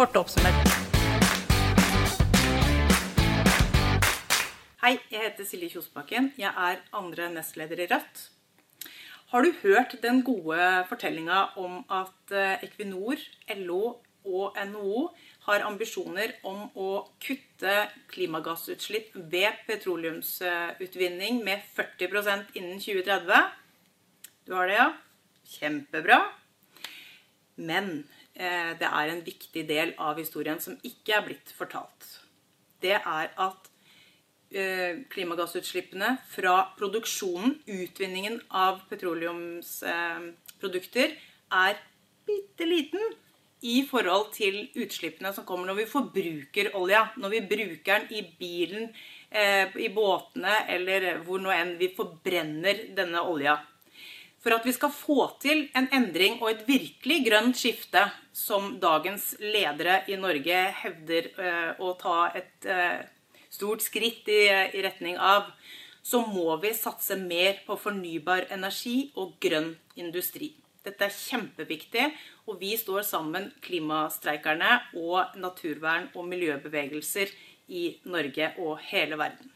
Kort oppsummert. Hei, jeg heter Silje Kjosbakken. Jeg er andre nestleder i Rødt. Har du hørt den gode fortellinga om at eh, Equinor, LO og NHO har ambisjoner om å kutte klimagassutslipp ved petroleumsutvinning med 40% innen 2030? Du har det, ja? Kjempebra. Men eh, det er en viktig del av historien som ikke er blitt fortalt. Det er at eh, klimagassutslippene fra produksjonen, utvinningen av petroleumsprodukter, er bitte liten i forhold til utslippene som kommer når vi forbruker olja. Når vi bruker den i bilen, eh, i båtene eller hvor nå enn vi forbrenner denne olja. For at vi skal få til en endring og et virkelig grønt skifte, som dagens ledere i Norge hevder eh, å ta et eh, stort skritt i, retning av, så må vi satse mer på fornybar energi og grønn industri. Dette er kjempeviktig, og vi står sammen, klimastreikerne og naturvern- og miljøbevegelser i Norge og hele verden.